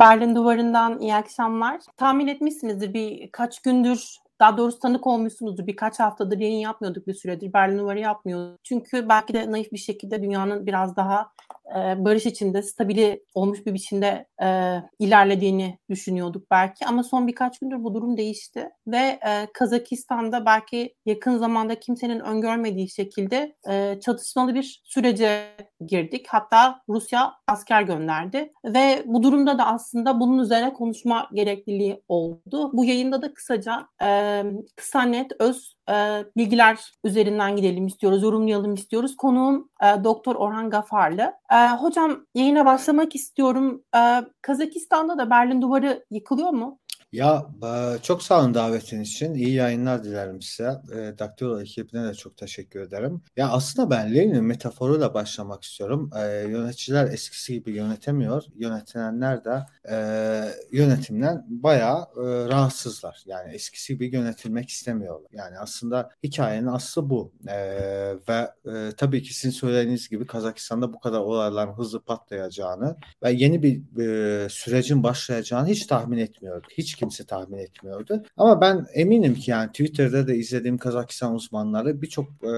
Berlin Duvarı'ndan iyi akşamlar. Tahmin etmişsinizdir birkaç gündür daha doğrusu tanık olmuşsunuzdur. Birkaç haftadır yayın yapmıyorduk bir süredir. Berlin Duvarı yapmıyorduk. Çünkü belki de naif bir şekilde dünyanın biraz daha e, barış içinde, stabili olmuş bir biçimde e, ilerlediğini düşünüyorduk belki. Ama son birkaç gündür bu durum değişti. Ve e, Kazakistan'da belki yakın zamanda kimsenin öngörmediği şekilde e, çatışmalı bir sürece girdik. Hatta Rusya asker gönderdi. Ve bu durumda da aslında bunun üzerine konuşma gerekliliği oldu. Bu yayında da kısaca e, kısa net öz e, bilgiler üzerinden gidelim istiyoruz, yorumlayalım istiyoruz. Konuğum e, Doktor Orhan Gafarlı. E, hocam yayına başlamak istiyorum. E, Kazakistan'da da Berlin Duvarı yıkılıyor mu? Ya çok sağ olun davetin için. İyi yayınlar dilerim size. E, Daktilo ekibine de çok teşekkür ederim. Ya aslında ben Lenin'in metaforuyla başlamak istiyorum. E, yöneticiler eskisi gibi yönetemiyor. Yönetilenler de e, yönetimden bayağı e, rahatsızlar. Yani eskisi gibi yönetilmek istemiyorlar. Yani aslında hikayenin aslı bu. E, ve e, tabii ki sizin söylediğiniz gibi Kazakistan'da bu kadar olayların hızlı patlayacağını ve yeni bir e, sürecin başlayacağını hiç tahmin etmiyordu. Hiç kimse tahmin etmiyordu. Ama ben eminim ki yani Twitter'da da izlediğim Kazakistan uzmanları birçok e,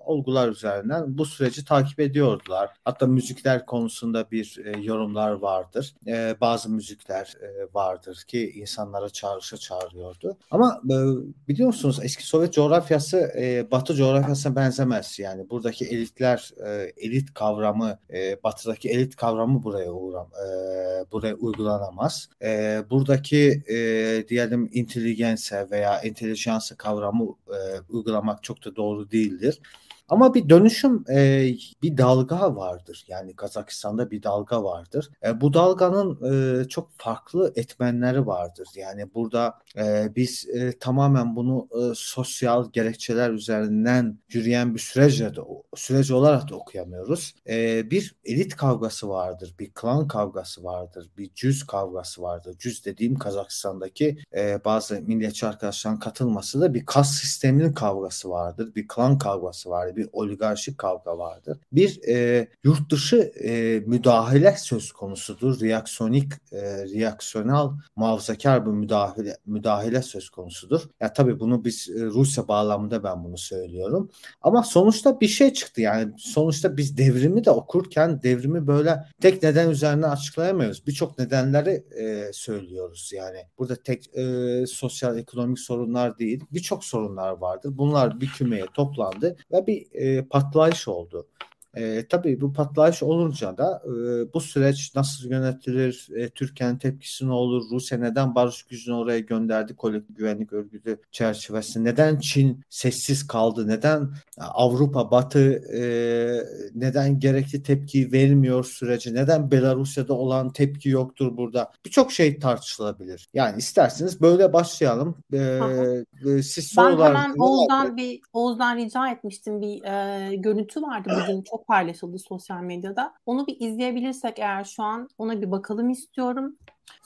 olgular üzerinden bu süreci takip ediyordular. Hatta müzikler konusunda bir e, yorumlar vardır. E, bazı müzikler e, vardır ki insanlara çağrışa çağırıyordu. Ama e, biliyorsunuz eski Sovyet coğrafyası e, Batı coğrafyasına benzemez. Yani buradaki elitler, e, elit kavramı, e, Batı'daki elit kavramı buraya uğram, e, buraya uygulanamaz. E, buradaki e, diyelim inteligense veya entelijansı kavramı e, uygulamak çok da doğru değildir. Ama bir dönüşüm e, bir dalga vardır. Yani Kazakistan'da bir dalga vardır. E, bu dalganın e, çok farklı etmenleri vardır. Yani burada e, biz e, tamamen bunu e, sosyal gerekçeler üzerinden yürüyen bir sürece de süreç olarak da okuyamıyoruz. E, bir elit kavgası vardır, bir klan kavgası vardır, bir cüz kavgası vardır. Cüz dediğim Kazakistan'daki e, bazı milliyetçi arkadaşların katılması da bir kas sisteminin kavgası vardır, bir klan kavgası vardır bir oligarşik kavga vardır. Bir e, yurt dışı e, müdahale söz konusudur. Reaksiyonik, e, reaksiyonel, muhafazakar bir müdahale, müdahale söz konusudur. Ya tabii bunu biz e, Rusya bağlamında ben bunu söylüyorum. Ama sonuçta bir şey çıktı. Yani sonuçta biz devrimi de okurken devrimi böyle tek neden üzerine açıklayamıyoruz. Birçok nedenleri e, söylüyoruz. Yani burada tek e, sosyal ekonomik sorunlar değil, birçok sorunlar vardır. Bunlar bir kümeye toplandı ve bir e, patlayış oldu. E, tabii bu patlayış olunca da e, bu süreç nasıl yönetilir, e, Türkiye'nin tepkisi ne olur, Rusya neden barış gücünü oraya gönderdi kolektif güvenlik örgütü çerçevesinde, neden Çin sessiz kaldı, neden Avrupa, Batı e, neden gerekli tepki vermiyor sürece, neden Belarusya'da olan tepki yoktur burada, birçok şey tartışılabilir. Yani isterseniz böyle başlayalım. E, e, siz. Ben hemen Oğuz'dan bir Oğuz'dan rica etmiştim bir e, görüntü vardı bugün çok paylaşıldı sosyal medyada. Onu bir izleyebilirsek eğer şu an ona bir bakalım istiyorum.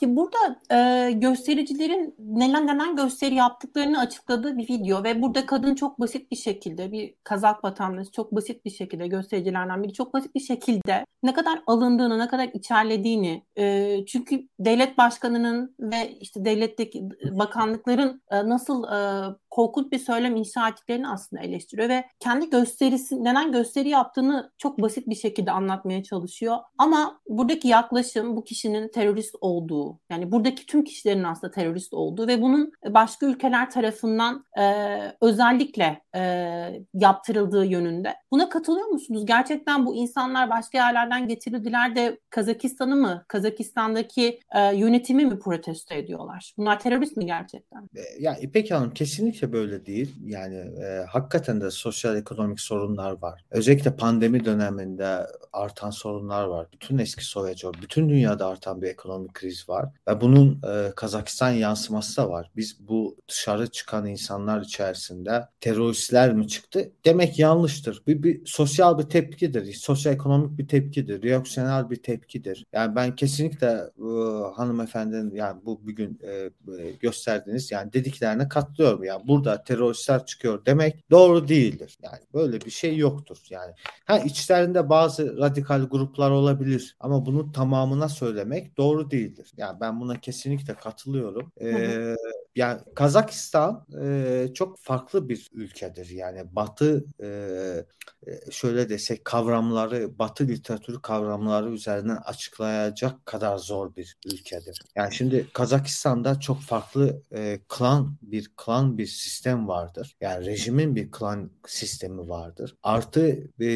Ki burada e, göstericilerin neden neden gösteri yaptıklarını açıkladığı bir video ve burada kadın çok basit bir şekilde bir Kazak vatandaşı çok basit bir şekilde göstericilerden biri çok basit bir şekilde ne kadar alındığını, ne kadar içerlediğini e, çünkü devlet başkanının ve işte devletteki bakanlıkların e, nasıl e, korkunç bir söylem inşa ettiklerini aslında eleştiriyor ve kendi gösterisi neden gösteri yaptığını çok basit bir şekilde anlatmaya çalışıyor. Ama buradaki yaklaşım bu kişinin terörist olduğu yani buradaki tüm kişilerin aslında terörist olduğu ve bunun başka ülkeler tarafından e, özellikle e, yaptırıldığı yönünde. Buna katılıyor musunuz? Gerçekten bu insanlar başka yerlerden getirildiler de Kazakistan'ı mı, Kazakistan'daki e, yönetimi mi protesto ediyorlar? Bunlar terörist mi gerçekten? E, ya İpek Hanım kesinlikle böyle değil. Yani e, hakikaten de sosyal ekonomik sorunlar var. Özellikle pandemi döneminde artan sorunlar var. Bütün eski Sovyet, bütün dünyada artan bir ekonomik kriz var. Ve bunun e, Kazakistan yansıması da var. Biz bu dışarı çıkan insanlar içerisinde teröristler mi çıktı? Demek yanlıştır. Bir, bir sosyal bir tepkidir. Sosyal ekonomik bir tepkidir. Reaksiyonel bir tepkidir. Yani ben kesinlikle e, hanımefendinin yani bu bugün e, e, gösterdiğiniz yani dediklerine katılıyorum. Yani burada teröristler çıkıyor demek doğru değildir. Yani böyle bir şey yoktur. Yani ha içlerinde bazı radikal gruplar olabilir ama bunu tamamına söylemek doğru değildir. Yani ben buna kesinlikle katılıyorum. Ee, yani Kazakistan e, çok farklı bir ülkedir. Yani Batı e, şöyle desek kavramları, Batı literatürü kavramları üzerinden açıklayacak kadar zor bir ülkedir. Yani şimdi Kazakistan'da çok farklı e, klan bir klan bir sistem vardır. Yani rejimin bir klan sistemi vardır. Artı e,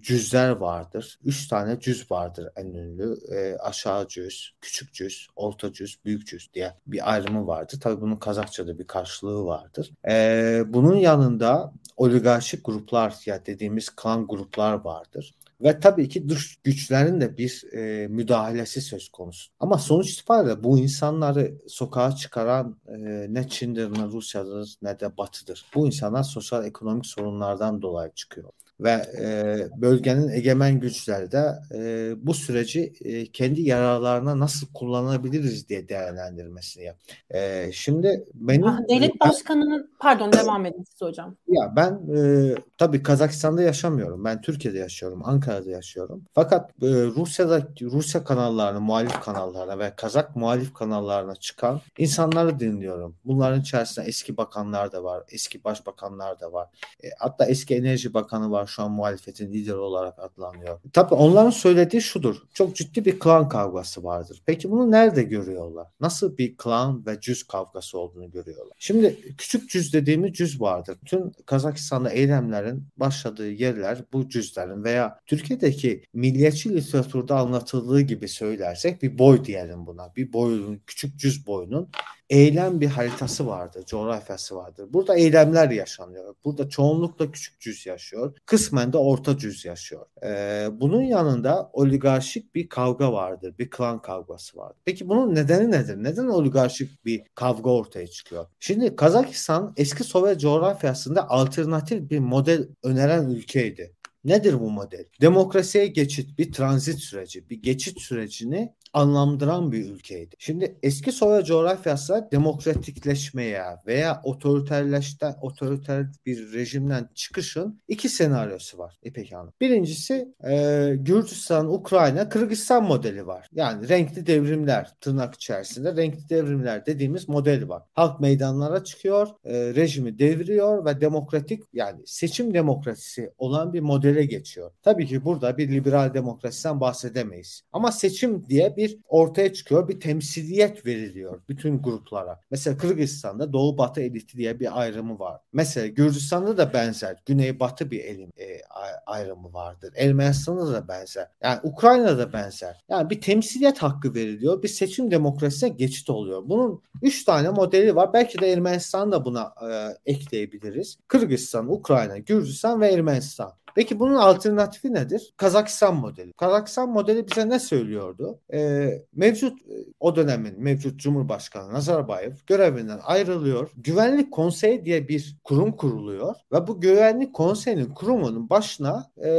cüzler vardır. Üç tane cüz vardır en ünlü. E, aşağı cüz, küçük cüz, orta cüz, büyük cüz diye bir ayrımı vardır. Tabii bunun Kazakça'da bir karşılığı vardır. E, bunun yanında oligarşik gruplar ya dediğimiz klan gruplar vardır. Ve tabii ki dış güçlerin de bir e, müdahalesi söz konusu. Ama sonuç itibariyle bu insanları sokağa çıkaran e, ne Çin'dir ne Rusya'dır ne de Batı'dır. Bu insanlar sosyal ekonomik sorunlardan dolayı çıkıyor ve e, bölgenin egemen güçleri de e, bu süreci e, kendi yararlarına nasıl kullanabiliriz diye değerlendirmesini yap. E, şimdi benim ah, devlet başkanının pardon devam edin siz hocam. Ya ben e, tabii Kazakistan'da yaşamıyorum. Ben Türkiye'de yaşıyorum, Ankara'da yaşıyorum. Fakat e, Rusya'da Rusya kanallarına, muhalif kanallarına ve Kazak muhalif kanallarına çıkan insanları dinliyorum. Bunların içerisinde eski bakanlar da var, eski başbakanlar da var. E, hatta eski enerji bakanı var şu an muhalefetin lideri olarak adlanıyor. Tabii onların söylediği şudur. Çok ciddi bir klan kavgası vardır. Peki bunu nerede görüyorlar? Nasıl bir klan ve cüz kavgası olduğunu görüyorlar? Şimdi küçük cüz dediğimiz cüz vardır. Tüm Kazakistan'da eylemlerin başladığı yerler bu cüzlerin veya Türkiye'deki milliyetçi literatürde anlatıldığı gibi söylersek bir boy diyelim buna. Bir boyun, küçük cüz boyunun eylem bir haritası vardır, coğrafyası vardır. Burada eylemler yaşanıyor. Burada çoğunlukla küçük cüz yaşıyor. Kısmen de orta cüz yaşıyor. Ee, bunun yanında oligarşik bir kavga vardır. Bir klan kavgası vardır. Peki bunun nedeni nedir? Neden oligarşik bir kavga ortaya çıkıyor? Şimdi Kazakistan eski Sovyet coğrafyasında alternatif bir model öneren ülkeydi. Nedir bu model? Demokrasiye geçit, bir transit süreci, bir geçit sürecini anlamdıran bir ülkeydi. Şimdi eski Sovyet coğrafyası demokratikleşmeye veya otoriterleşten otoriter bir rejimden çıkışın iki senaryosu var İpek Hanım. Birincisi e, Gürcistan, Ukrayna, Kırgızistan modeli var. Yani renkli devrimler tırnak içerisinde renkli devrimler dediğimiz model var. Halk meydanlara çıkıyor, e, rejimi deviriyor ve demokratik yani seçim demokrasisi olan bir modele geçiyor. Tabii ki burada bir liberal demokrasiden bahsedemeyiz. Ama seçim diye bir bir ortaya çıkıyor. Bir temsiliyet veriliyor bütün gruplara. Mesela Kırgızistan'da Doğu Batı eliti diye bir ayrımı var. Mesela Gürcistan'da da benzer. Güney Batı bir elim e, ayrımı vardır. Ermenistan'da da benzer. Yani Ukrayna'da da benzer. Yani bir temsiliyet hakkı veriliyor. Bir seçim demokrasisine geçit oluyor. Bunun üç tane modeli var. Belki de Ermenistan da buna e, ekleyebiliriz. Kırgızistan, Ukrayna, Gürcistan ve Ermenistan. Peki bunun alternatifi nedir? Kazakistan modeli. Kazakistan modeli bize ne söylüyordu? Ee, mevcut e, o dönemin mevcut Cumhurbaşkanı Nazarbayev görevinden ayrılıyor. Güvenlik Konseyi diye bir kurum kuruluyor ve bu Güvenlik Konseyi'nin kurumunun başına e,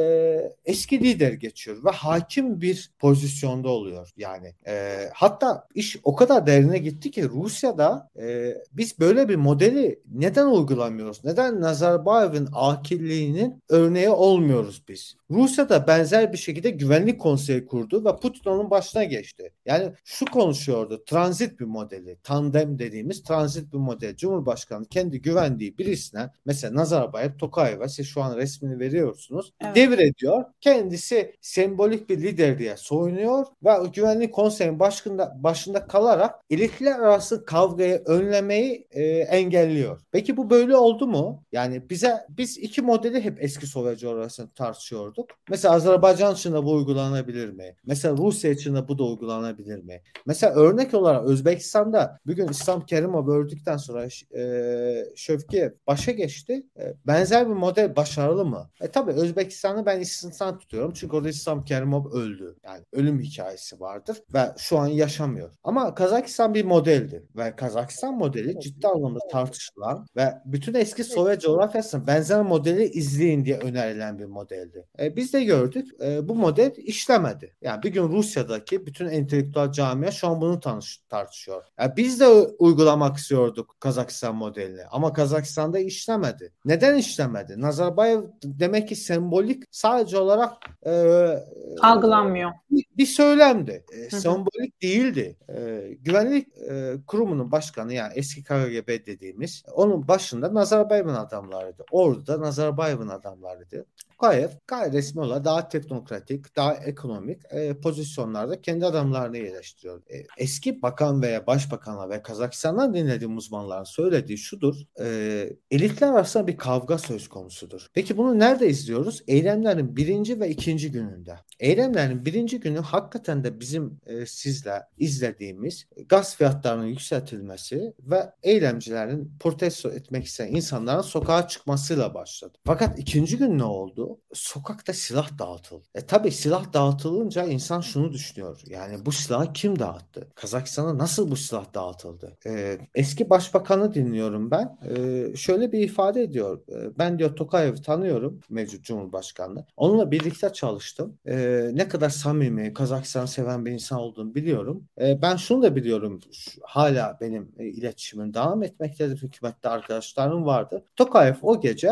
eski lider geçiyor ve hakim bir pozisyonda oluyor. Yani e, hatta iş o kadar derine gitti ki Rusya'da e, biz böyle bir modeli neden uygulamıyoruz? Neden Nazarbayev'in akilliğinin örneği olmuyoruz biz. Rusya da benzer bir şekilde güvenlik konseyi kurdu ve Putin onun başına geçti. Yani şu konuşuyordu transit bir modeli, tandem dediğimiz transit bir model. Cumhurbaşkanı kendi güvendiği birisine mesela Nazarbayev, Tokayev'a siz şu an resmini veriyorsunuz. Evet. Devrediyor. Kendisi sembolik bir lider diye soyunuyor ve güvenlik konseyinin başında, başında kalarak elitler arası kavgayı önlemeyi e, engelliyor. Peki bu böyle oldu mu? Yani bize biz iki modeli hep eski Sovyet coğrafyasını tartışıyorduk. Mesela Azerbaycan için de bu uygulanabilir mi? Mesela Rusya için de bu da uygulanabilir mi? Mesela örnek olarak Özbekistan'da bugün İslam Kerimov öldükten sonra e, Şövki başa geçti. E, benzer bir model başarılı mı? E tabi Özbekistan'ı ben istisna tutuyorum. Çünkü orada İslam Kerimov öldü. Yani ölüm hikayesi vardır ve şu an yaşamıyor. Ama Kazakistan bir modeldi ve Kazakistan modeli ciddi anlamda tartışılan ve bütün eski Sovyet coğrafyasının benzer modeli izleyin diye önerilen gelen bir modeldi. E, biz de gördük e, bu model işlemedi. Yani bir gün Rusya'daki bütün entelektüel camia şu an bunu tanış, tartışıyor. Yani biz de uygulamak istiyorduk Kazakistan modelini ama Kazakistan'da işlemedi. Neden işlemedi? Nazarbayev demek ki sembolik sadece olarak e, algılanmıyor. Bir, söylemdi. E, sembolik değildi. E, güvenlik e, kurumunun başkanı yani eski KGB dediğimiz onun başında Nazarbayev'in adamlarıydı. Orada Nazarbayev'in adamlarıydı. Tokayev gayet resmi olarak daha teknokratik, daha ekonomik e, pozisyonlarda kendi adamlarını yerleştiriyor. E, eski bakan veya başbakanlar ve Kazakistan'dan dinlediğim uzmanların söylediği şudur. E, elitler arasında bir kavga söz konusudur. Peki bunu nerede izliyoruz? Eylemlerin birinci ve ikinci gününde. Eylemlerin birinci günü hakikaten de bizim e, sizle izlediğimiz gaz fiyatlarının yükseltilmesi ve eylemcilerin protesto etmek isteyen insanların sokağa çıkmasıyla başladı. Fakat ikinci gün ne oldu? Sokakta silah dağıtıldı. E tabi silah dağıtılınca insan şunu düşünüyor. Yani bu silahı kim dağıttı? Kazakistan'a nasıl bu silah dağıtıldı? E, eski başbakanı dinliyorum ben. E, şöyle bir ifade ediyor. E, ben diyor Tokayev'i tanıyorum. Mevcut Cumhurbaşkanı. Onunla birlikte çalıştım. E, ne kadar samimi, Kazakistan'ı seven bir insan olduğunu biliyorum. E, ben şunu da biliyorum. Hala benim e, iletişimim devam etmektedir. Hükümette arkadaşlarım vardı. Tokayev o gece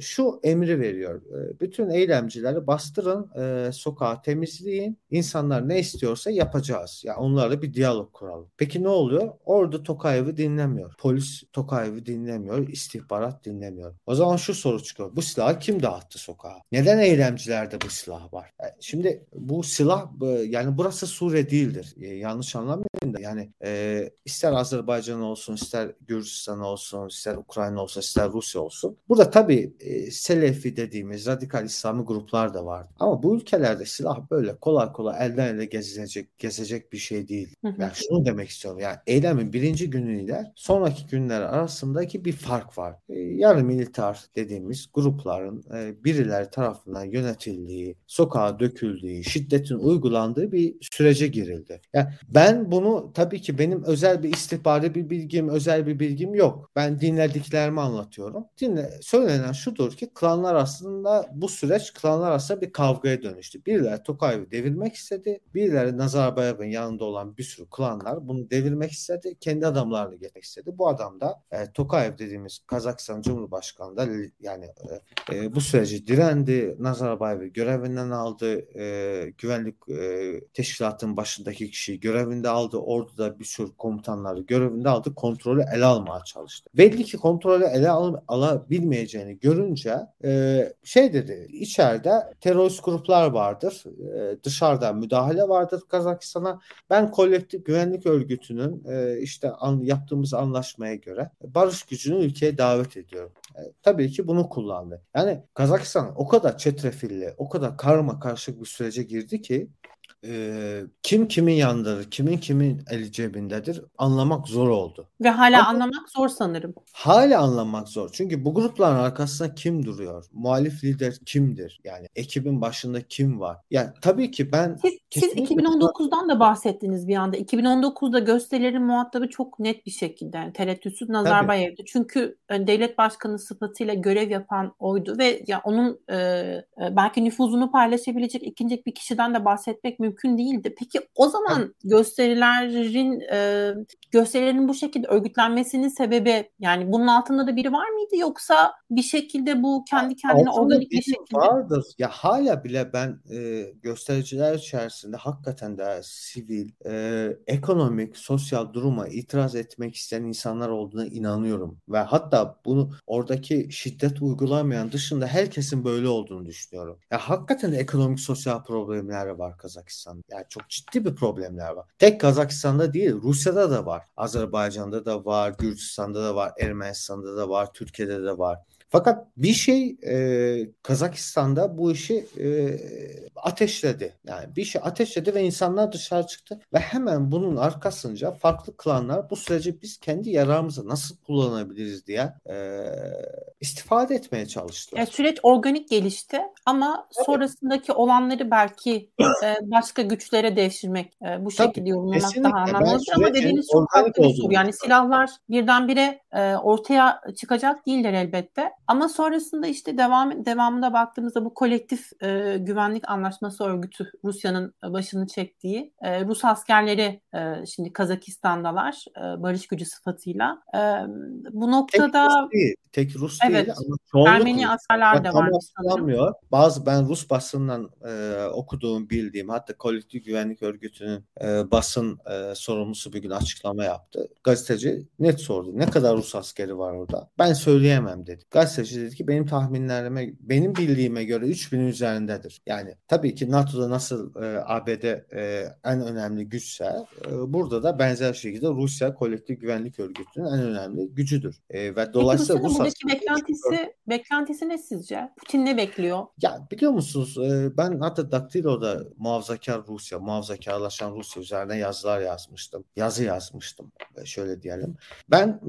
şu emri veriyor. E, bütün eylemcileri bastırın, e, sokağı temizleyin. İnsanlar ne istiyorsa yapacağız. Ya yani onlarla bir diyalog kuralım. Peki ne oluyor? Orada Tokayev'i dinlemiyor. Polis Tokayev'i dinlemiyor. istihbarat dinlemiyor. O zaman şu soru çıkıyor. Bu silahı kim dağıttı sokağa? Neden eylemcilerde bu silah var? E, şimdi bu silah yani burası Suriye değildir. E, yanlış anlamayın da yani e, ister Azerbaycan olsun, ister Gürcistan olsun, ister Ukrayna olsun, ister Rusya olsun. Burada tabii e, Selefi dediğimiz radikal İslami gruplar da vardı. Ama bu ülkelerde silah böyle kolay kolay elden ele gezecek, gezecek bir şey değil. Yani şunu demek istiyorum. Yani eylemin birinci günüyle sonraki günler arasındaki bir fark var. E, yarı militar dediğimiz grupların e, birileri tarafından yönetildiği, sokağa döküldüğü, şiddetin uygulandığı bir sürece girildi. Yani ben bunu tabii ki benim özel bir istihbari bir bilgim, özel bir bilgim yok. Ben dinlediklerimi anlatıyorum. Dinle, söylenen şudur ki klanlar aslında bu süreç klanlar arasında bir kavgaya dönüştü. Birileri Tokayev'i devirmek istedi. Birileri Nazarbayev'in yanında olan bir sürü klanlar bunu devirmek istedi. Kendi adamlarını getirmek istedi. Bu adam da e, Tokayev dediğimiz Kazakistan Cumhurbaşkanı da yani e, e, bu süreci direndi. Nazarbayev'i görevinden aldı. E, güvenlik e, teşkilatının başındaki kişiyi görevinde aldı. Orduda bir sürü komutanları görevinde aldı. Kontrolü ele almaya çalıştı. Belli ki kontrolü ele al alabilmeyeceğini görünce e, şey dedi dedi. İçeride terörist gruplar vardır. E, dışarıdan müdahale vardır Kazakistan'a. Ben kolektif güvenlik örgütünün e, işte yaptığımız anlaşmaya göre barış gücünü ülkeye davet ediyorum. E, tabii ki bunu kullandı. Yani Kazakistan o kadar çetrefilli, o kadar karma karışık bir sürece girdi ki e, kim kimin yanındadır, kimin kimin eli cebindedir anlamak zor oldu. Ve hala Ama, anlamak zor sanırım. Hala anlamak zor. Çünkü bu grupların arkasında kim duruyor? Muhalif lider kimdir? Yani ekibin başında kim var? Yani tabii ki ben Siz, siz 2019'dan da bahsettiniz bir anda. 2019'da gösterilerin muhatabı çok net bir şekilde yani tereddütsüz Nazarbayev'di. Çünkü e, devlet başkanı sıfatıyla görev yapan oydu ve ya onun e, e, belki nüfuzunu paylaşabilecek ikinci bir kişiden de bahsetmek mümkün mümkün değildi. Peki o zaman evet. gösterilerin e, gösterilerin bu şekilde örgütlenmesinin sebebi yani bunun altında da biri var mıydı yoksa bir şekilde bu kendi kendine organik bir şekilde vardır. Ya hala bile ben e, göstericiler içerisinde hakikaten de sivil, e, ekonomik, sosyal duruma itiraz etmek isteyen insanlar olduğuna inanıyorum ve hatta bunu oradaki şiddet uygulamayan dışında herkesin böyle olduğunu düşünüyorum. Ya hakikaten de ekonomik sosyal problemler var Kazakistan. Kazakistan. Yani çok ciddi bir problemler var. Tek Kazakistan'da değil, Rusya'da da var. Azerbaycan'da da var, Gürcistan'da da var, Ermenistan'da da var, Türkiye'de de var. Fakat bir şey e, Kazakistan'da bu işi e, ateşledi. Yani bir şey ateşledi ve insanlar dışarı çıktı ve hemen bunun arkasınca farklı klanlar bu süreci biz kendi yararımıza nasıl kullanabiliriz diye e, istifade etmeye çalıştılar. Ya süreç organik gelişti Ama sonrasındaki olanları belki e, başka güçlere devşirmek e, bu şekilde yorumlamak kesinlikle. daha anlamlıdır. Ama dediğiniz çok haklı bir soru. Yani silahlar birdenbire e, ortaya çıkacak değiller elbette. Ama sonrasında işte devam devamında baktığımızda bu kolektif e, güvenlik anlaşması örgütü Rusya'nın başını çektiği e, Rus askerleri e, şimdi Kazakistan'dalar e, barış gücü sıfatıyla. E, bu noktada tek Rus evet, değil ama çoğunluk Ermeni askerler de var sanırım. Bazı ben Rus basından e, okuduğum, bildiğim hatta kolektif güvenlik örgütünün e, basın e, sorumlusu bir gün açıklama yaptı. Gazeteci net sordu. Ne kadar Rus askeri var orada? Ben söyleyemem dedi. Gazeteci dedi ki benim tahminlerime, benim bildiğime göre 3000 üzerindedir. Yani tabii ki NATO'da nasıl e, ABD e, en önemli güçse e, burada da benzer şekilde Rusya kolektif güvenlik örgütünün en önemli gücüdür. E, ve dolayısıyla Rus buradaki beklentisi, beklentisi ne sizce? Putin ne bekliyor? Ya biliyor musunuz e, ben hatta Daktilo'da muhafazakar Rusya, muhafazakarlaşan Rusya üzerine yazılar yazmıştım. Yazı yazmıştım. Şöyle diyelim. Ben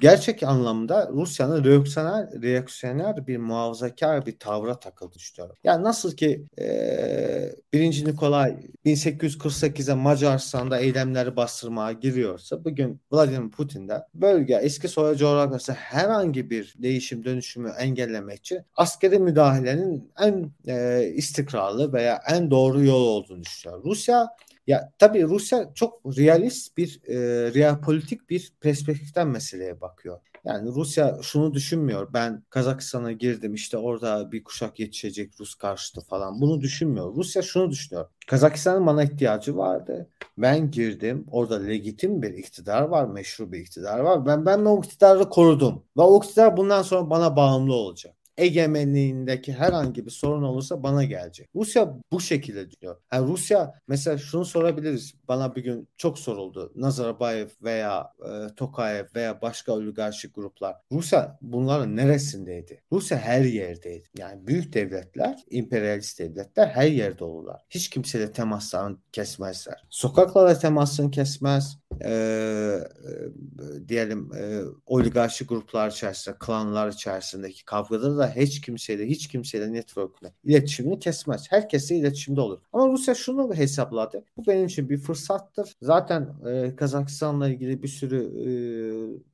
gerçek anlamda Rusya'nın reaksiyoner, reaksiyoner bir muhafazakar bir tavra takıldı düşünüyorum. Yani nasıl ki e, 1. Nikolay 1848'e Macaristan'da eylemleri bastırmaya giriyorsa bugün Vladimir Putin de bölge eski Sovyet coğrafyası herhangi bir değişim dönüşümü engellemek için askeri müdahalenin en e, istikrarlı veya en doğru yol olduğunu düşünüyor. Rusya ya tabii Rusya çok realist bir e, realpolitik bir perspektiften meseleye bakıyor. Yani Rusya şunu düşünmüyor. Ben Kazakistan'a girdim işte orada bir kuşak yetişecek Rus karşıtı falan. Bunu düşünmüyor. Rusya şunu düşünüyor. Kazakistan'ın bana ihtiyacı vardı. Ben girdim. Orada legitim bir iktidar var. Meşru bir iktidar var. Ben ben o iktidarı korudum. Ve o iktidar bundan sonra bana bağımlı olacak egemenliğindeki herhangi bir sorun olursa bana gelecek. Rusya bu şekilde diyor. Yani Rusya mesela şunu sorabiliriz. Bana bir gün çok soruldu. Nazarbayev veya e, Tokayev veya başka oligarşik gruplar. Rusya bunların neresindeydi? Rusya her yerdeydi. Yani büyük devletler, emperyalist devletler her yerde olurlar. Hiç kimseyle temaslarını kesmezler. Sokaklarla temasını kesmez. E, diyelim e, oligarşik gruplar içerisinde, klanlar içerisindeki kavgaları da hiç kimseyle hiç kimseyle network'le iletişimini kesmez. Herkesle iletişimde olur. Ama Rusya şunu hesapladı. Bu benim için bir fırsattır. Zaten e, Kazakistan'la ilgili bir sürü e,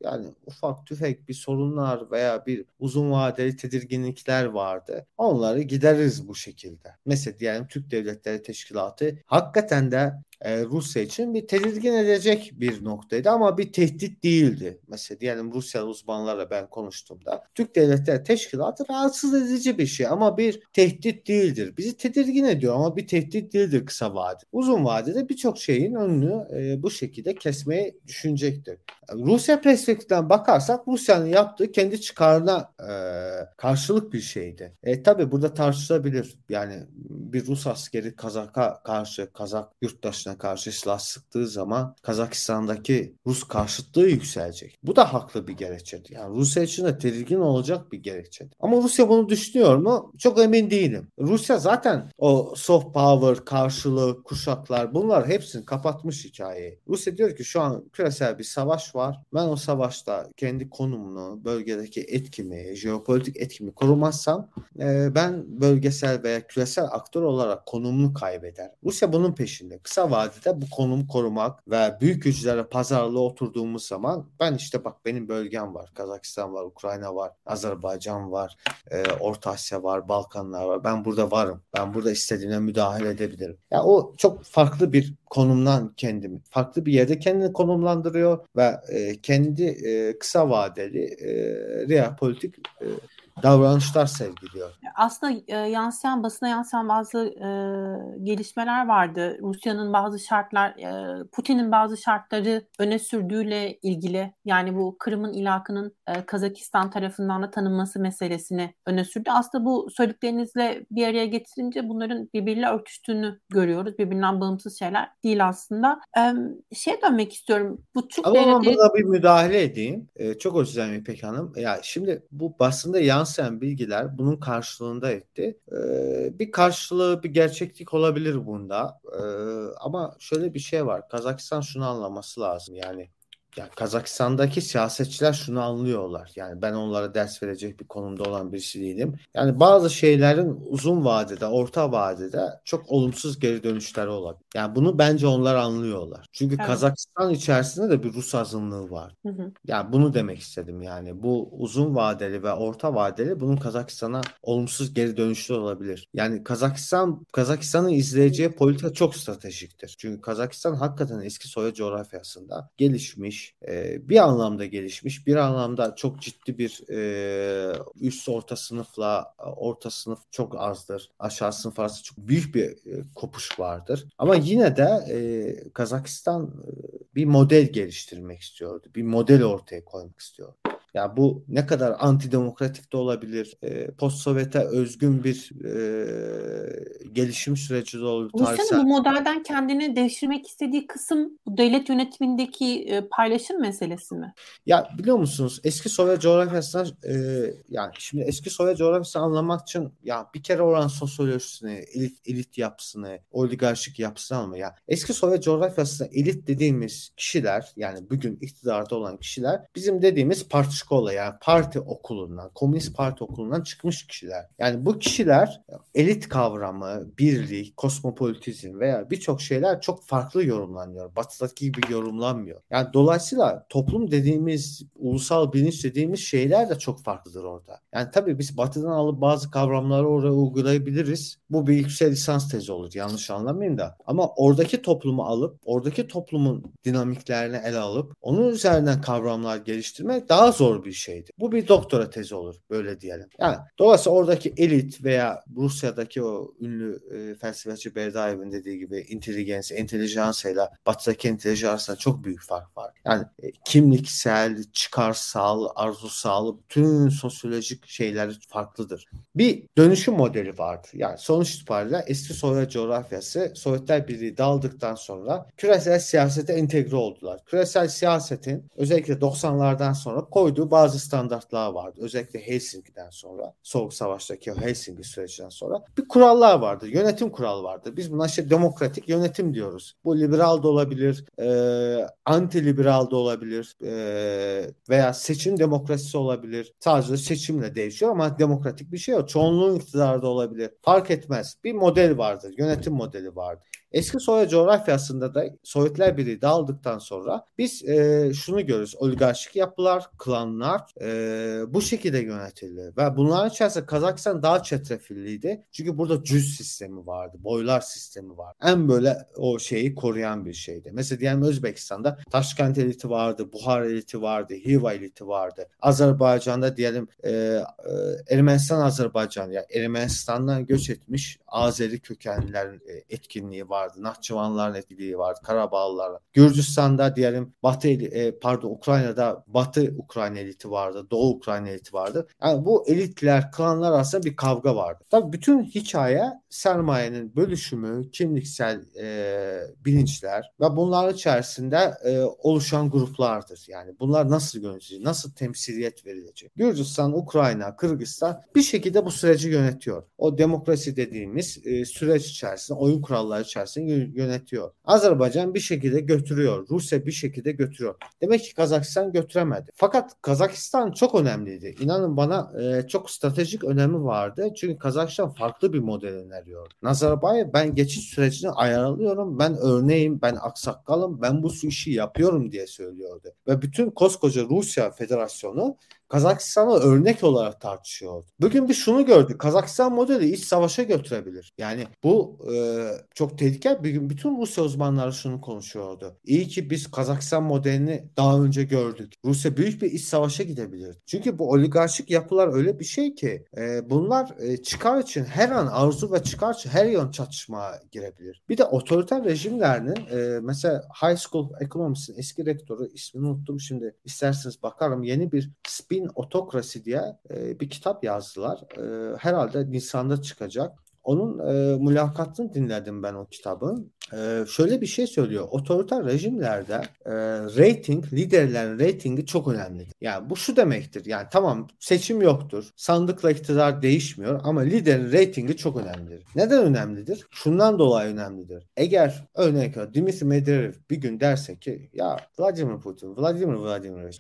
yani ufak tüfek bir sorunlar veya bir uzun vadeli tedirginlikler vardı. Onları gideriz bu şekilde. Mesela diyelim Türk Devletleri Teşkilatı hakikaten de e, Rusya için bir tedirgin edecek bir noktaydı ama bir tehdit değildi. Mesela diyelim Rusya uzmanlarla ben konuştuğumda Türk Devletleri Teşkilatı rahatsız edici bir şey ama bir tehdit değildir. Bizi tedirgin ediyor ama bir tehdit değildir kısa vade. Uzun vadede birçok şeyin önünü e, bu şekilde kesmeyi düşünecektir. Rusya perspektifinden bakarsak Rusya'nın yaptığı kendi çıkarına e, karşılık bir şeydi. E, tabi burada tartışılabilir. Yani bir Rus askeri Kazak'a karşı, Kazak yurttaşına karşı silah sıktığı zaman Kazakistan'daki Rus karşıtlığı yükselecek. Bu da haklı bir gerekçedir. Yani Rusya için de tedirgin olacak bir gerekçedir. Ama Rusya bunu düşünüyor mu? Çok emin değilim. Rusya zaten o soft power, karşılığı, kuşaklar bunlar hepsini kapatmış hikayeyi. Rusya diyor ki şu an küresel bir savaş var. Ben o savaşta kendi konumunu, bölgedeki etkimi, jeopolitik etkimi korumazsam e, ben bölgesel veya küresel aktör olarak konumunu kaybeder. Rusya bunun peşinde. Kısa vadede bu konumu korumak ve büyük güçlere pazarlığa oturduğumuz zaman ben işte bak benim bölgem var. Kazakistan var, Ukrayna var, Azerbaycan var, e, Orta Asya var, Balkanlar var. Ben burada varım. Ben burada istediğine müdahale edebilirim. Ya yani o çok farklı bir konumdan kendimi, farklı bir yerde kendini konumlandırıyor ve e, kendi e, kısa vadeli e, real politik e, davranışlar sergiliyor. Aslında e, yansıyan basına yansıyan bazı e, gelişmeler vardı. Rusya'nın bazı şartlar, e, Putin'in bazı şartları öne sürdüğüyle ilgili yani bu Kırım'ın ilakının e, Kazakistan tarafından da tanınması meselesini öne sürdü. Aslında bu söylediklerinizle bir araya getirince bunların birbiriyle örtüştüğünü görüyoruz. Birbirinden bağımsız şeyler değil aslında. E, şeye dönmek istiyorum. Bu Türk Ama devletleri... burada bir müdahale edeyim. E, çok özür dilerim İpek Hanım. Ya şimdi bu basında yan yansıyan bilgiler bunun karşılığında etti. Ee, bir karşılığı, bir gerçeklik olabilir bunda. Ee, ama şöyle bir şey var. Kazakistan şunu anlaması lazım. Yani yani Kazakistan'daki siyasetçiler şunu anlıyorlar. Yani ben onlara ders verecek bir konumda olan birisi değilim. Yani bazı şeylerin uzun vadede, orta vadede çok olumsuz geri dönüşleri olabilir. Yani bunu bence onlar anlıyorlar. Çünkü evet. Kazakistan içerisinde de bir Rus azınlığı var. Hı hı. Yani bunu demek istedim yani. Bu uzun vadeli ve orta vadeli bunun Kazakistan'a olumsuz geri dönüşler olabilir. Yani Kazakistan Kazakistan'ın izleyeceği politika çok stratejiktir. Çünkü Kazakistan hakikaten eski Sovyet coğrafyasında gelişmiş, e, bir anlamda gelişmiş, bir anlamda çok ciddi bir e, üst orta sınıfla orta sınıf çok azdır. Aşağı sınıf arası çok büyük bir e, kopuş vardır. Ama yine de e, Kazakistan bir model geliştirmek istiyordu. Bir model ortaya koymak istiyordu. Ya bu ne kadar antidemokratik de olabilir. E, Post-Sovyet'e özgün bir e, gelişim süreci de olabilir. Rusya'nın bu modelden kendini devşirmek istediği kısım bu devlet yönetimindeki e, paylaşım meselesi mi? Ya biliyor musunuz eski Sovyet coğrafyasından e, yani şimdi eski Sovyet coğrafyasını anlamak için ya bir kere oran sosyolojisini, elit, elit yapısını, oligarşik yapısını alma ya. Eski Sovyet coğrafyasında elit dediğimiz kişiler yani bugün iktidarda olan kişiler bizim dediğimiz parti şkola yani parti okulundan, komünist parti okulundan çıkmış kişiler. Yani bu kişiler elit kavramı, birlik, kosmopolitizm veya birçok şeyler çok farklı yorumlanıyor. Batıdaki gibi yorumlanmıyor. Yani dolayısıyla toplum dediğimiz, ulusal bilinç dediğimiz şeyler de çok farklıdır orada. Yani tabii biz batıdan alıp bazı kavramları oraya uygulayabiliriz. Bu bir yüksek lisans tezi olur. Yanlış anlamayın da. Ama oradaki toplumu alıp, oradaki toplumun dinamiklerini ele alıp onun üzerinden kavramlar geliştirmek daha zor zor bir şeydi. Bu bir doktora tezi olur böyle diyelim. Yani dolayısıyla oradaki elit veya Rusya'daki o ünlü e, felsefeci Berdayev'in dediği gibi inteligens, entelijansıyla batıdaki entelijans arasında çok büyük fark var. Yani e, kimliksel, çıkarsal, arzusal, bütün sosyolojik şeyler farklıdır. Bir dönüşüm modeli vardır. Yani sonuç itibariyle eski Sovyet coğrafyası Sovyetler Birliği dağıldıktan sonra küresel siyasete entegre oldular. Küresel siyasetin özellikle 90'lardan sonra koyduğu bazı standartlar vardı. Özellikle Helsinki'den sonra, Soğuk Savaş'taki Helsinki sürecinden sonra bir kurallar vardı. Yönetim kuralı vardı. Biz buna işte demokratik yönetim diyoruz. Bu liberal da olabilir, e, anti liberal da olabilir e, veya seçim demokrasisi olabilir. Sadece seçimle değişiyor ama demokratik bir şey yok. Çoğunluğun iktidarda olabilir. Fark etmez. Bir model vardır. Yönetim modeli vardır. Eski Sovyet coğrafyasında da Sovyetler Birliği dağıldıktan sonra biz e, şunu görürüz. Oligarşik yapılar, klanlar e, bu şekilde yönetildi. Ve bunların içerisinde Kazakistan daha çetrefilliydi. Çünkü burada cüz sistemi vardı. Boylar sistemi var. En böyle o şeyi koruyan bir şeydi. Mesela diyelim Özbekistan'da Taşkent eliti vardı, Buhar eliti vardı, Hiva eliti vardı. Azerbaycan'da diyelim e, e, Ermenistan Azerbaycan ya yani Ermenistan'dan göç etmiş Azeri kökenlilerin e, etkinliği vardı. Nahçıvanların etkiliği vardı. Karabağlılar. Gürcistan'da diyelim Batı e, pardon Ukrayna'da Batı Ukrayna eliti vardı. Doğu Ukrayna eliti vardı. Yani bu elitler, klanlar arasında bir kavga vardı. Tabii bütün hikaye sermayenin bölüşümü, kimliksel e, bilinçler ve bunlar içerisinde e, oluşan gruplardır. Yani bunlar nasıl yönetilecek, nasıl temsiliyet verilecek? Gürcistan, Ukrayna, Kırgızistan bir şekilde bu süreci yönetiyor. O demokrasi dediğimiz e, süreç içerisinde, oyun kuralları içerisinde yönetiyor. Azerbaycan bir şekilde götürüyor. Rusya bir şekilde götürüyor. Demek ki Kazakistan götüremedi. Fakat Kazakistan çok önemliydi. İnanın bana e, çok stratejik önemi vardı. Çünkü Kazakistan farklı bir model öneriyor. Nazarbayev ben geçiş sürecini ayarlıyorum. Ben örneğim, ben aksakalım, ben bu işi yapıyorum diye söylüyordu. Ve bütün koskoca Rusya Federasyonu Kazakistan'ı örnek olarak tartışıyor. Bugün bir şunu gördük. Kazakistan modeli iç savaşa götürebilir. Yani bu e, çok tehlikeli. Bugün bütün Rusya uzmanları şunu konuşuyordu. İyi ki biz Kazakistan modelini daha önce gördük. Rusya büyük bir iç savaşa gidebilir. Çünkü bu oligarşik yapılar öyle bir şey ki e, bunlar e, çıkar için her an arzu ve çıkar için her yön çatışmaya girebilir. Bir de otoriter rejimlerinin e, mesela High School Economics'in eski rektörü ismini unuttum şimdi isterseniz bakarım yeni bir spin Bin Otokrasi diye e, bir kitap yazdılar. E, herhalde Nisan'da çıkacak. Onun e, mülakatını dinledim ben o kitabın. E, şöyle bir şey söylüyor. Otoriter rejimlerde e, rating, liderlerin ratingi çok önemlidir. Yani bu şu demektir. Yani tamam seçim yoktur. Sandıkla iktidar değişmiyor ama liderin ratingi çok önemlidir. Neden önemlidir? Şundan dolayı önemlidir. Eğer örnek Dimitri Medvedev bir gün derse ki ya Vladimir Putin, Vladimir Vladimirovich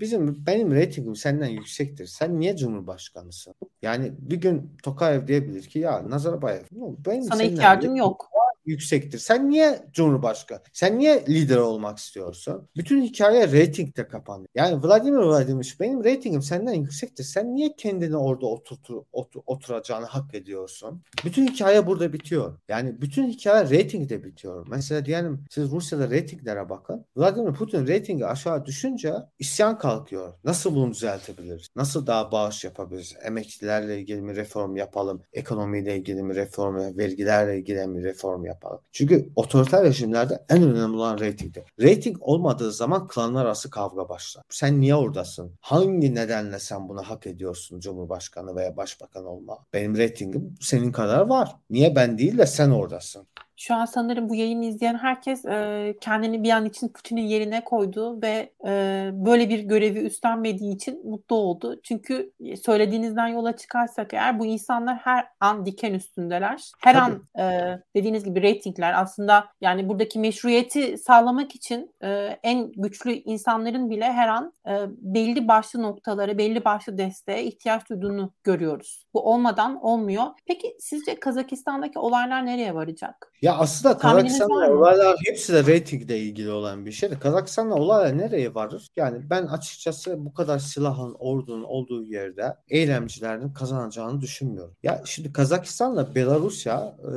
bizim benim reytingim senden yüksektir. Sen niye cumhurbaşkanısın? Yani bir gün Tokayev diyebilir ki ya Nazarbayev benim sana ihtiyacım yok yüksektir. Sen niye Cumhurbaşkanı? Sen niye lider olmak istiyorsun? Bütün hikaye reytingde kapandı. Yani Vladimir Vladimir benim reytingim senden yüksektir. Sen niye kendini orada oturtur, otur, oturacağını hak ediyorsun? Bütün hikaye burada bitiyor. Yani bütün hikaye reytingde bitiyor. Mesela diyelim siz Rusya'da reytinglere bakın. Vladimir Putin reytingi aşağı düşünce isyan kalkıyor. Nasıl bunu düzeltebiliriz? Nasıl daha bağış yapabiliriz? Emekçilerle ilgili mi reform yapalım? Ekonomiyle ilgili mi reform, vergilerle ilgili mi reform yapalım? Yapalım. Çünkü otoriter rejimlerde en önemli olan reytingdir. Reyting olmadığı zaman klanlar arası kavga başlar. Sen niye oradasın? Hangi nedenle sen bunu hak ediyorsun Cumhurbaşkanı veya Başbakan olma? Benim reytingim senin kadar var. Niye ben değil de sen oradasın? Şu an sanırım bu yayını izleyen herkes e, kendini bir an için Putin'in yerine koydu ve e, böyle bir görevi üstlenmediği için mutlu oldu. Çünkü söylediğinizden yola çıkarsak eğer bu insanlar her an diken üstündeler. Her Tabii. an e, dediğiniz gibi reytingler aslında yani buradaki meşruiyeti sağlamak için e, en güçlü insanların bile her an e, belli başlı noktalara, belli başlı desteğe ihtiyaç duyduğunu görüyoruz. Bu olmadan olmuyor. Peki sizce Kazakistan'daki olaylar nereye varacak? Ya aslında Kazakistan'la olaylar hepsi de reytingle ilgili olan bir şey. Kazakistan'la olaylar nereye varır? Yani ben açıkçası bu kadar silahın, ordunun olduğu yerde eylemcilerin kazanacağını düşünmüyorum. Ya şimdi Kazakistan'la Belarusya e,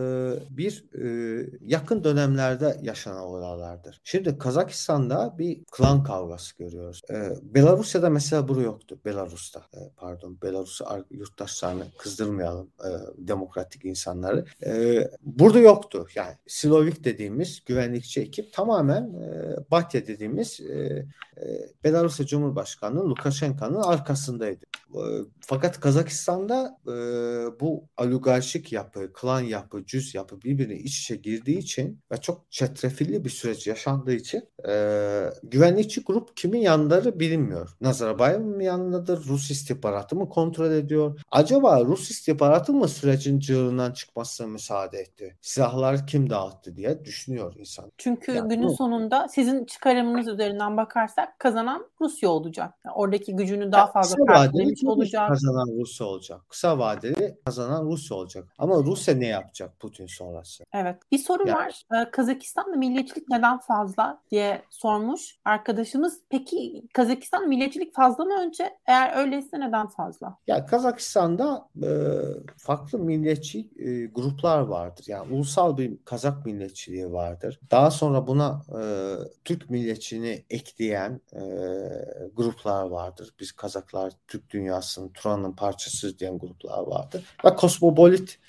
bir e, yakın dönemlerde yaşanan olaylardır. Şimdi Kazakistan'da bir klan kavgası görüyoruz. E, Belarusya'da mesela bu yoktu. Belarus'ta e, pardon Belarus yurttaşlarını kızdırmayalım e, demokratik insanları. E, burada yoktu. Yani Slovik dediğimiz güvenlikçi ekip tamamen e, Batya dediğimiz e, e, Belarus Cumhurbaşkanı Lukashenko'nun arkasındaydı. E, fakat Kazakistan'da e, bu oligarşik yapı, klan yapı, cüz yapı birbirine iç içe girdiği için ve çok çetrefilli bir süreç yaşandığı için e, güvenlikçi grup kimin yanları bilinmiyor. Nazarbayev'in mi yanındadır? Rus istihbaratı mı kontrol ediyor? Acaba Rus istihbaratı mı sürecin cığırından çıkmasına müsaade etti? Silahlar kim dağıttı diye düşünüyor insan. Çünkü yani, günün bu... sonunda sizin çıkarımınız üzerinden bakarsak kazanan Rusya olacak. Yani oradaki gücünü daha fazla perçinlemiş olacak. Kazanan Rusya olacak. Kısa vadeli kazanan Rusya olacak. Ama Rusya ne yapacak Putin sonrası? Evet. Bir soru yani. var. Ee, Kazakistan'da milliyetçilik neden fazla diye sormuş arkadaşımız. Peki Kazakistan milliyetçilik fazla mı önce? Eğer öyleyse neden fazla? Ya Kazakistan'da e, farklı milliyetçi e, gruplar vardır. Yani ulusal bir Kazak milliyetçiliği vardır. Daha sonra buna e, Türk milliyetçiliğini ekleyen e, gruplar vardır. Biz Kazaklar Türk dünyasının, Turan'ın parçası diyen gruplar vardır. Ve kosmopolit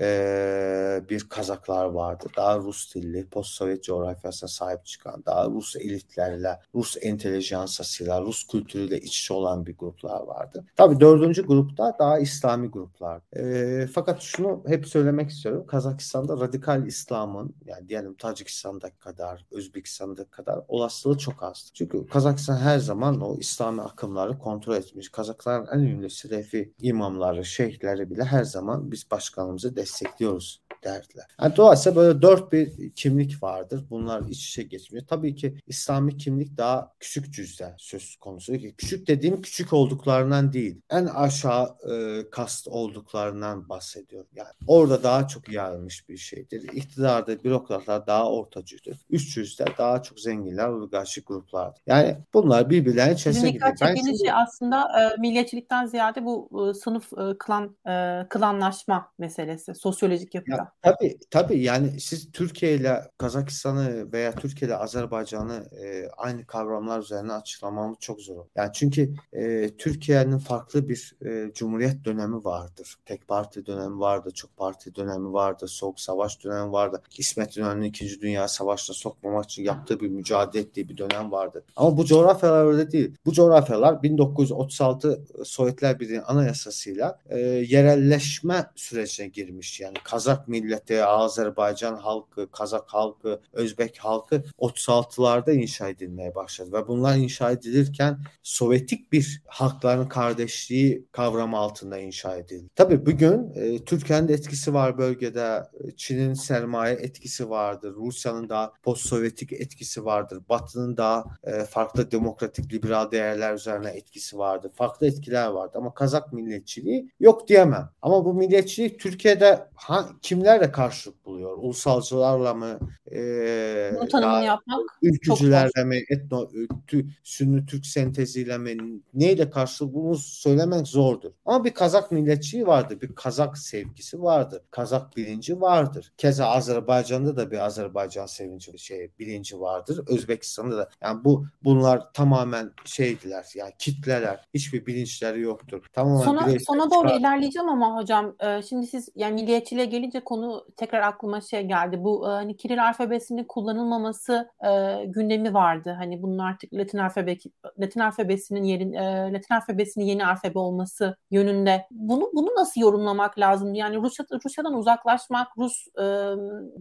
e, bir Kazaklar vardı. Daha Rus dilli, post-Sovyet coğrafyasına sahip çıkan, daha Rus elitlerle, Rus entelijansasıyla, Rus kültürüyle iç içe olan bir gruplar vardı. Tabii dördüncü grupta daha İslami gruplar. E, fakat şunu hep söylemek istiyorum. Kazakistan'da radikal İslam'ın yani diyelim Tacikistan'daki kadar, Özbekistan'daki kadar olasılığı çok az. Çünkü Kazakistan her zaman o İslami akımları kontrol etmiş. Kazakların en ünlü Selefi imamları, şeyhleri bile her zaman biz başkanımızı destekliyoruz derdiler. Yani dolayısıyla böyle dört bir kimlik vardır. Bunlar iç içe geçmiyor. Tabii ki İslami kimlik daha küçük cüzde söz konusu. Küçük dediğim küçük olduklarından değil. En aşağı e, kast olduklarından bahsediyorum. Yani orada daha çok yayılmış bir şeydir. İktidarda bürokratlar daha ortacıdır. Üst cüzde daha çok zenginler, oligarşik gruplardır. Yani bunlar birbirlerine çese gidiyor. Dikkat çektiğiniz şey aslında e, milliyetçilikten ziyade bu e, sınıf e, klan e, klanlaşma meselesi sosyolojik yapıda. Ya, Tabii tabii yani siz Türkiye ile Kazakistan'ı veya Türkiye ile Azerbaycan'ı e, aynı kavramlar üzerine açıklamamız çok zor. Yani çünkü e, Türkiye'nin farklı bir e, cumhuriyet dönemi vardır. Tek parti dönemi vardı, çok parti dönemi vardı, soğuk savaş dönemi vardı. İsmet İnönü'nün 2. Dünya Savaşı'na sokmamak için yaptığı bir mücadele ettiği bir dönem vardı. Ama bu coğrafyalar öyle değil. Bu coğrafyalar 1936 Sovyetler Birliği Anayasası'yla e, yerelleşme sürecine girmiş. Yani Kazak milleti, Azerbaycan halkı, Kazak halkı, Özbek halkı 36'larda inşa edilmeye başladı. Ve bunlar inşa edilirken Sovyetik bir halkların kardeşliği kavramı altında inşa edildi. Tabii bugün e, Türkiye'nin etkisi var bölgede. Çin'in sermaye etkisi vardır. Rusya'nın daha post-Sovyetik etkisi vardır. Batı'nın daha e, farklı demokratik liberal değerler üzerine etkisi vardır. Farklı etkiler vardır. Ama Kazak milliyetçiliği yok diyemem. Ama bu milliyetçilik Türkiye'de ha, kimlerle karşılık buluyor? Ulusalcılarla mı? E, Bunu tanımını yapmak ülkücülerle mi? Etno, tü, Sünni Türk senteziyle mi? Neyle karşılık bunu söylemek zordur. Ama bir Kazak milliyetçiliği vardır. Bir Kazak sevgisi vardır. Kazak bilinci vardır. Keza Azerbaycan'da da bir Azerbaycan sevinci şey bilinci vardır. Özbekistan'da da yani bu bunlar tamamen şeydiler yani kitleler. Hiçbir bilinçleri yoktur. Tamamen sona, sona doğru ilerleyeceğim ama hocam e, şimdi siz yani milliyetçiliğe gelince konu tekrar aklıma şey geldi. Bu e, hani Kiril alfabesinin kullanılmaması e, gündemi vardı. Hani bunun artık Latin alfabe Latin alfabesinin yerin e, Latin alfabesinin yeni alfabe olması yönünde. Bunu bunu nasıl yorumlamak lazım? Yani Rusya Rusya'dan uzaklaşmak, Rus e,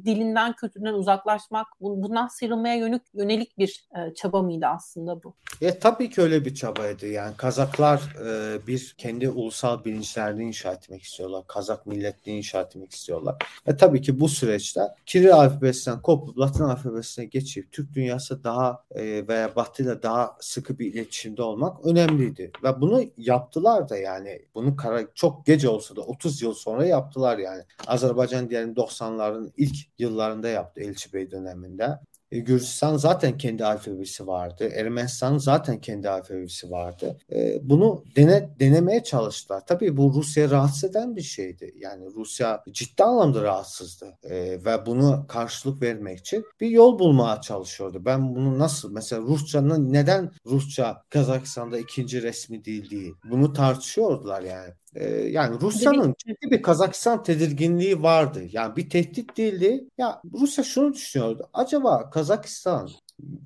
dilinden kültüründen uzaklaşmak, bundan sıyrılmaya yönelik yönelik bir e, çaba mıydı aslında bu? E, tabii ki öyle bir çabaydı. Yani Kazaklar e, bir kendi ulusal bilinçlerini inşa etmek istiyorlar. Kazak milletini inşa etmek istiyorlar. Ve tabii ki bu süreçte Kiril alfabesinden kopup Latin alfabesine geçip Türk dünyası daha e, veya Batı ile daha sıkı bir iletişimde olmak önemliydi. Ve bunu yaptılar da yani. Bunu kara, çok gece olsa da 30 yıl sonra yaptılar yani. Azerbaycan diyelim 90'ların ilk yıllarında yaptı Elçi Bey döneminde. E, Gürcistan zaten kendi alfabesi vardı. Ermenistan zaten kendi alfabesi vardı. E, bunu dene, denemeye çalıştılar. Tabii bu Rusya rahatsız eden bir şeydi. Yani Rusya ciddi anlamda rahatsızdı. E, ve bunu karşılık vermek için bir yol bulmaya çalışıyordu. Ben bunu nasıl mesela Rusça'nın neden Rusça Kazakistan'da ikinci resmi dil değil? Bunu tartışıyordular yani. Ee, yani Rusya'nın ciddi bir Kazakistan tedirginliği vardı. Yani bir tehdit değildi. Ya Rusya şunu düşünüyordu. Acaba Kazakistan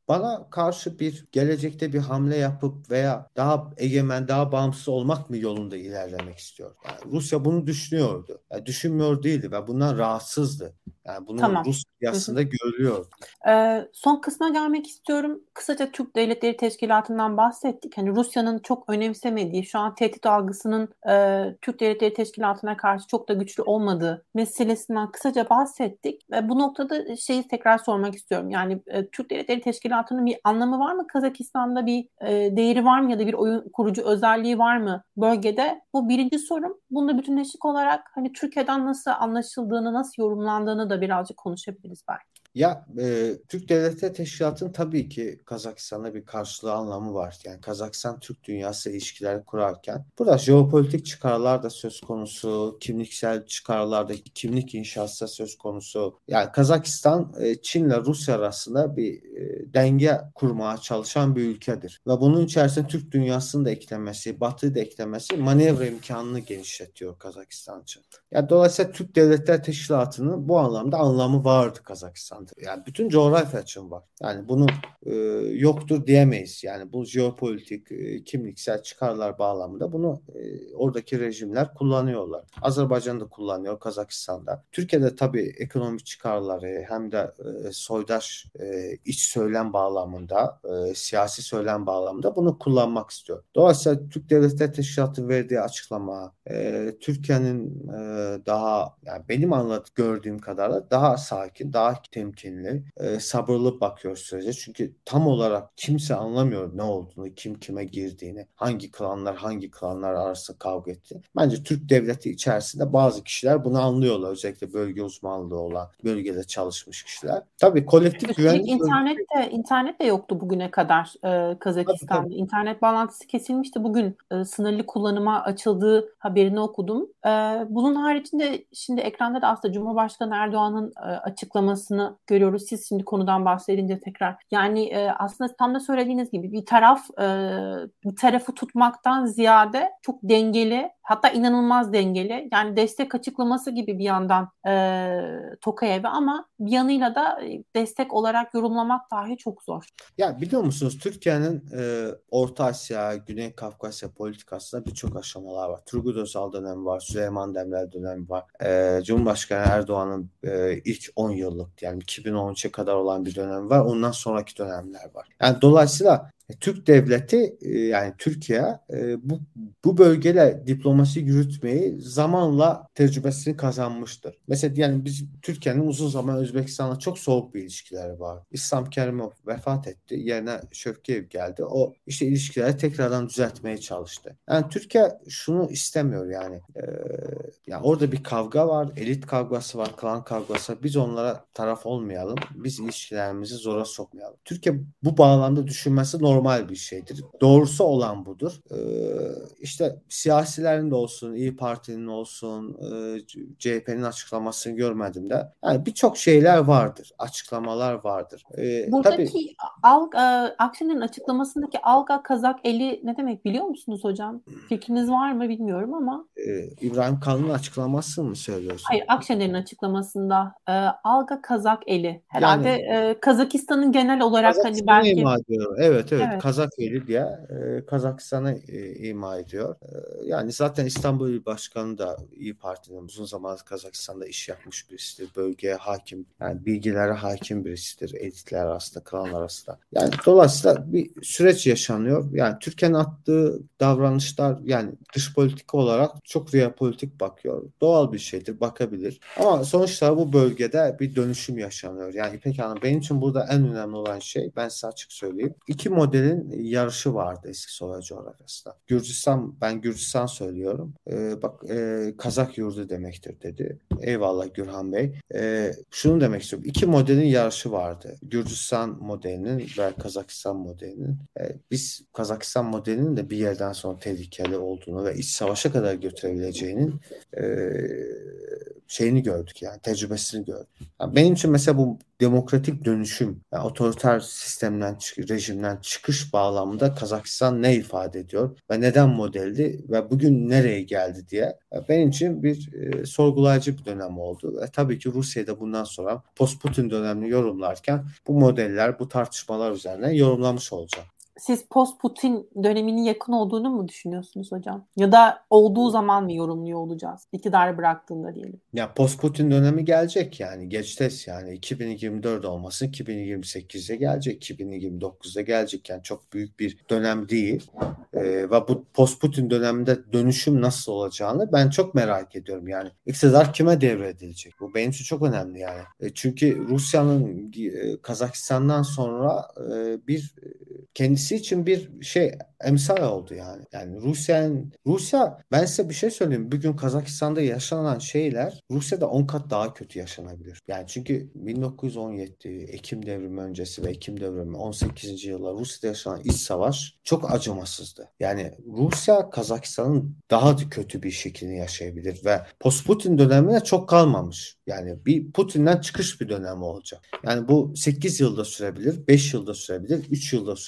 bana karşı bir gelecekte bir hamle yapıp veya daha egemen, daha bağımsız olmak mı yolunda ilerlemek istiyor? Yani Rusya bunu düşünüyordu. Yani düşünmüyor değildi ve bundan rahatsızdı. Yani bunun tamam. Rus piyasasında görülüyor. Ee, son kısma gelmek istiyorum. Kısaca Türk Devletleri Teşkilatı'ndan bahsettik. Hani Rusya'nın çok önemsemediği, şu an tehdit algısının e, Türk Devletleri Teşkilatı'na karşı çok da güçlü olmadığı meselesinden kısaca bahsettik. Ve bu noktada şeyi tekrar sormak istiyorum. Yani e, Türk Devletleri Teşkilatı'nın bir anlamı var mı? Kazakistan'da bir e, değeri var mı ya da bir oyun kurucu özelliği var mı bölgede? Bu birinci sorum. Bunda bütünleşik olarak hani Türkiye'den nasıl anlaşıldığını, nasıl yorumlandığını da birazcık konuşabiliriz belki. Ya e, Türk Devletleri Teşkilatı'nın tabii ki Kazakistan'da bir karşılığı anlamı var. Yani Kazakistan Türk dünyası ilişkileri kurarken burada jeopolitik çıkarlar da söz konusu, kimliksel çıkarlar da kimlik inşası da söz konusu. Yani Kazakistan e, Çin ile Rusya arasında bir e, denge kurmaya çalışan bir ülkedir. Ve bunun içerisinde Türk dünyasının da eklemesi, Batı'yı da eklemesi manevra imkanını genişletiyor Kazakistan için. Yani dolayısıyla Türk Devletler Teşkilatı'nın bu anlamda anlamı vardı Kazakistan anlamda. Yani bütün coğrafya için var. Yani bunu e, yoktur diyemeyiz. Yani bu jeopolitik, e, kimliksel çıkarlar bağlamında bunu e, oradaki rejimler kullanıyorlar. Azerbaycan'da kullanıyor, Kazakistan'da. Türkiye'de tabii ekonomik çıkarları hem de e, soydaş e, iç söylem bağlamında, e, siyasi söylem bağlamında bunu kullanmak istiyor. Dolayısıyla Türk Devletleri Teşkilatı verdiği açıklama, e, Türkiye'nin e, daha yani benim anlat gördüğüm kadarıyla daha sakin, daha temkinli temkinli, e, sabırlı bakıyor sürece. Çünkü tam olarak kimse anlamıyor ne olduğunu, kim kime girdiğini, hangi klanlar hangi klanlar arasında kavga etti. Bence Türk devleti içerisinde bazı kişiler bunu anlıyorlar. Özellikle bölge uzmanlığı olan, bölgede çalışmış kişiler. Tabii kolektif güvenlik... internet de, internet de yoktu bugüne kadar e, Kazakistan'da. Tabii, tabii. İnternet bağlantısı kesilmişti. Bugün e, sınırlı kullanıma açıldığı haberini okudum. E, bunun haricinde şimdi ekranda da aslında Cumhurbaşkanı Erdoğan'ın e, açıklamasını görüyoruz. Siz şimdi konudan bahsedince tekrar. Yani e, aslında tam da söylediğiniz gibi bir taraf e, bir tarafı tutmaktan ziyade çok dengeli hatta inanılmaz dengeli. Yani destek açıklaması gibi bir yandan e, Tokayev'e ama bir yanıyla da destek olarak yorumlamak dahi çok zor. Ya biliyor musunuz Türkiye'nin e, Orta Asya, Güney Kafkasya politikasında birçok aşamalar var. Turgut Özal dönemi var, Süleyman Demirel dönemi var. E, Cumhurbaşkanı Erdoğan'ın e, ilk 10 yıllık yani 2013'e kadar olan bir dönem var. Ondan sonraki dönemler var. Yani dolayısıyla e, Türk devleti e, yani Türkiye e, bu bu bölgede diplomasi yürütmeyi zamanla tecrübesini kazanmıştır. Mesela yani biz Türkiye'nin uzun zaman Özbekistan'la çok soğuk bir ilişkileri var. İslam Kerimov vefat etti. Yerine Şövkiyev geldi. O işte ilişkileri tekrardan düzeltmeye çalıştı. Yani Türkiye şunu istemiyor yani. E, yani orada bir kavga var. Elit kavgası var. Klan kavgası. Biz onlara taraf olmayalım. Biz ilişkilerimizi zora sokmayalım. Türkiye bu bağlamda düşünmesi normal normal bir şeydir. Doğrusu olan budur. Ee, işte siyasilerin de olsun, İyi Parti'nin olsun, e, CHP'nin açıklamasını görmedim de. Yani birçok şeyler vardır. Açıklamalar vardır. Ee, Buradaki tabii, e, Akşener'in açıklamasındaki Alga Kazak eli ne demek biliyor musunuz hocam? Fikriniz var mı bilmiyorum ama. E, İbrahim Kalın'ın açıklaması mı söylüyorsun? Hayır Akşener'in açıklamasında e, Alga Kazak eli. Herhalde yani, e, Kazakistan'ın genel olarak hani belki. Evet, evet evet. Evet. Kazak diye e, Kazakistan'a e, ima ediyor. E, yani zaten İstanbul İl Başkanı da İyi Parti'nin uzun zaman Kazakistan'da iş yapmış birisidir. Bölgeye hakim, yani bilgilere hakim birisidir. Elitler arasında, klanlar arasında. Yani dolayısıyla bir süreç yaşanıyor. Yani Türkiye'nin attığı davranışlar yani dış politika olarak çok politik bakıyor. Doğal bir şeydir, bakabilir. Ama sonuçta bu bölgede bir dönüşüm yaşanıyor. Yani İpek Hanım benim için burada en önemli olan şey ben size açık söyleyeyim. İki model ülkelerin yarışı vardı eski Sovyet coğrafyasında. Gürcistan, ben Gürcistan söylüyorum. Ee, bak e, Kazak yurdu demektir dedi. Eyvallah Gürhan Bey. Ee, şunu demek istiyorum. İki modelin yarışı vardı. Gürcistan modelinin ve Kazakistan modelinin. Ee, biz Kazakistan modelinin de bir yerden sonra tehlikeli olduğunu ve iç savaşa kadar götürebileceğinin e, şeyini gördük yani tecrübesini gördük. Yani benim için mesela bu demokratik dönüşüm, yani otoriter sistemden, rejimden çıkış bağlamında Kazakistan ne ifade ediyor ve neden modeldi ve bugün nereye geldi diye benim için bir e, sorgulayıcı bir dönem oldu. Ve tabii ki Rusya'da bundan sonra post-Putin dönemini yorumlarken bu modeller, bu tartışmalar üzerine yorumlamış olacağım siz post Putin döneminin yakın olduğunu mu düşünüyorsunuz hocam? Ya da olduğu zaman mı yorumluyor olacağız? İktidarı bıraktığında diyelim. Ya post Putin dönemi gelecek yani. Geçtes yani 2024 olmasın 2028'e gelecek. 2029'da gelecek yani çok büyük bir dönem değil. Ee, ve bu post Putin döneminde dönüşüm nasıl olacağını ben çok merak ediyorum yani. İktidar kime devredilecek? Bu benim için çok önemli yani. E, çünkü Rusya'nın e, Kazakistan'dan sonra e, bir kendisi için bir şey emsal oldu yani. Yani Rusya'nın Rusya ben size bir şey söyleyeyim. Bugün Kazakistan'da yaşanan şeyler Rusya'da 10 kat daha kötü yaşanabilir. Yani çünkü 1917 Ekim devrimi öncesi ve Ekim devrimi 18. yıllar Rusya'da yaşanan iç savaş çok acımasızdı. Yani Rusya Kazakistan'ın daha kötü bir şeklini yaşayabilir ve post Putin dönemine çok kalmamış. Yani bir Putin'den çıkış bir dönemi olacak. Yani bu 8 yılda sürebilir, 5 yılda sürebilir, 3 yılda sürebilir.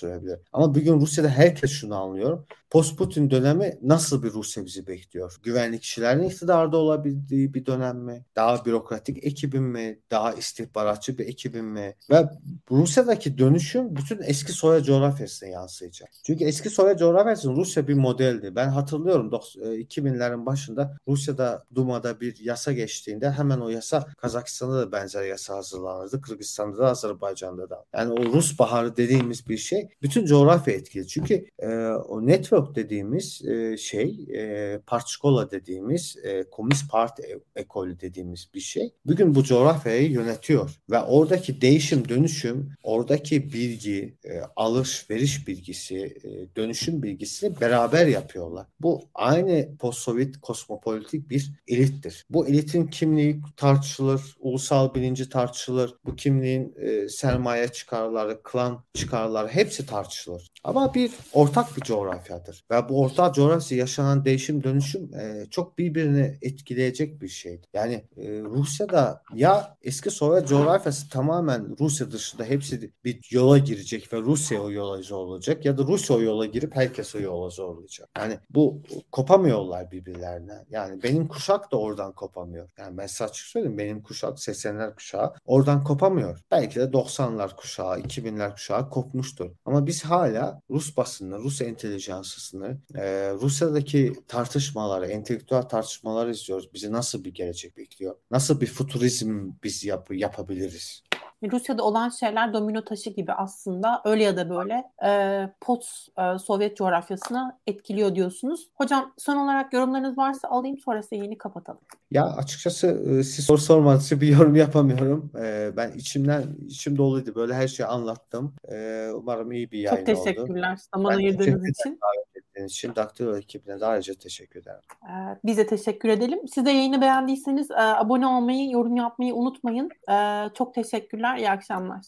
Ama bugün Rusya'da herkes şunu anlıyor. Post-Putin dönemi nasıl bir Rusya bizi bekliyor? Güvenlik kişilerin iktidarda olabildiği bir dönem mi? Daha bürokratik ekibin mi? Daha istihbaratçı bir ekibin mi? Ve Rusya'daki dönüşüm bütün eski Sovyet coğrafyasına yansıyacak. Çünkü eski Sovyet coğrafyasının Rusya bir modeldi. Ben hatırlıyorum 2000'lerin e, başında Rusya'da Duma'da bir yasa geçtiğinde hemen o yasa Kazakistan'da da benzer yasa hazırlanırdı. Kırgızistan'da da Azerbaycan'da da. Yani o Rus baharı dediğimiz bir şey bütün coğrafya etkili. Çünkü e, o network dediğimiz e, şey, e, Partskola dediğimiz, e, Komünist Parti e, ekolü dediğimiz bir şey. Bugün bu coğrafyayı yönetiyor ve oradaki değişim, dönüşüm, oradaki bilgi, e, alış-veriş bilgisi, e, dönüşüm bilgisini beraber yapıyorlar. Bu aynı post-Sovyet kosmopolitik bir elittir. Bu elitin kimliği tartışılır, ulusal bilinci tartışılır. Bu kimliğin e, sermaye çıkarları, klan çıkarları hepsi tartışılır. Ama bir ortak bir coğrafyadır. Ve bu ortak coğrafya yaşanan değişim dönüşüm e, çok birbirini etkileyecek bir şeydir. Yani e, Rusya'da ya eski Sovyet coğrafyası tamamen Rusya dışında hepsi bir yola girecek ve Rusya o yola zorlayacak ya da Rusya o yola girip herkes o yola zorlayacak. Yani bu kopamıyorlar birbirlerine. Yani benim kuşak da oradan kopamıyor. Yani ben size açık söyleyeyim benim kuşak 80'ler kuşağı oradan kopamıyor. Belki de 90'lar kuşağı, 2000'ler kuşağı kopmuştur. Ama biz hala Rus basını, Rus entelijansısını, e, Rusya'daki tartışmaları, entelektüel tartışmaları izliyoruz. Bizi nasıl bir gelecek bekliyor? Nasıl bir futurizm biz yap yapabiliriz? Rusya'da olan şeyler domino taşı gibi aslında öyle ya da böyle e, post e, Sovyet coğrafyasını etkiliyor diyorsunuz. Hocam son olarak yorumlarınız varsa alayım sonra yeni kapatalım. Ya açıkçası e, siz soru sormadığınız bir yorum yapamıyorum. E, ben içimden içim doluydu. Böyle her şeyi anlattım. E, umarım iyi bir yayın oldu. Çok teşekkürler oldu. zaman ayırdığınız için ettiğiniz için Daktilo ekibine de ayrıca teşekkür ederim. Ee, biz de teşekkür edelim. Siz de yayını beğendiyseniz e, abone olmayı, yorum yapmayı unutmayın. Ee, çok teşekkürler. İyi akşamlar.